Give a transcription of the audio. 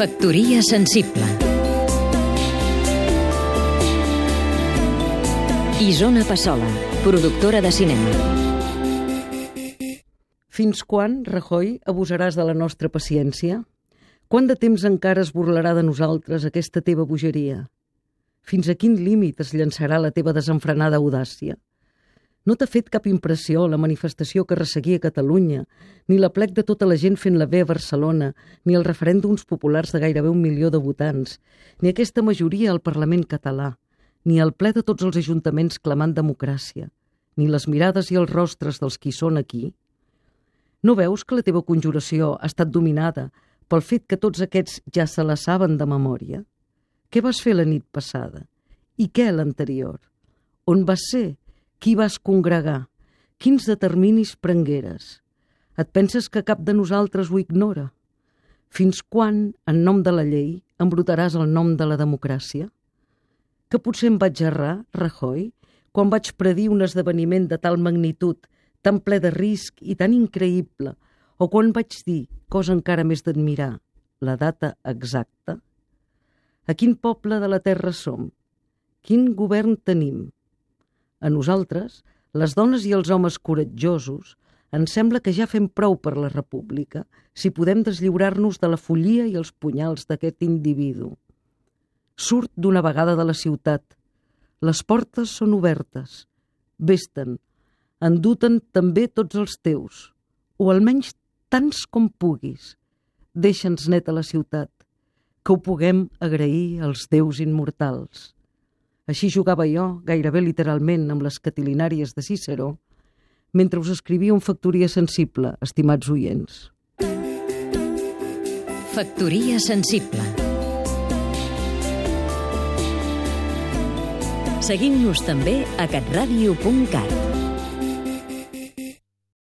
Factoria sensible Isona Passola, productora de cinema Fins quan, Rajoy, abusaràs de la nostra paciència? Quant de temps encara es burlarà de nosaltres aquesta teva bogeria? Fins a quin límit es llançarà la teva desenfrenada audàcia? No t'ha fet cap impressió la manifestació que resseguia Catalunya, ni la plec de tota la gent fent la bé a Barcelona, ni els referèndums populars de gairebé un milió de votants, ni aquesta majoria al Parlament català, ni el ple de tots els ajuntaments clamant democràcia, ni les mirades i els rostres dels qui són aquí? No veus que la teva conjuració ha estat dominada pel fet que tots aquests ja se la saben de memòria? Què vas fer la nit passada? I què l'anterior? On vas ser? Qui vas congregar? Quins determinis prengueres? Et penses que cap de nosaltres ho ignora? Fins quan, en nom de la llei, embrutaràs el nom de la democràcia? Que potser em vaig errar, Rajoy, quan vaig predir un esdeveniment de tal magnitud, tan ple de risc i tan increïble, o quan vaig dir, cosa encara més d'admirar, la data exacta? A quin poble de la terra som? Quin govern tenim? A nosaltres, les dones i els homes coratjosos, ens sembla que ja fem prou per la república si podem deslliurar-nos de la follia i els punyals d'aquest individu. Surt d'una vegada de la ciutat. Les portes són obertes. Vés-te'n. Enduten també tots els teus, o almenys tants com puguis. Deixa'ns neta la ciutat, que ho puguem agrair als déus immortals. Així jugava jo, gairebé literalment, amb les catilinàries de Cícero, mentre us escrivia un Factoria sensible, estimats oients. Factoria sensible Seguim-nos també a catradio.cat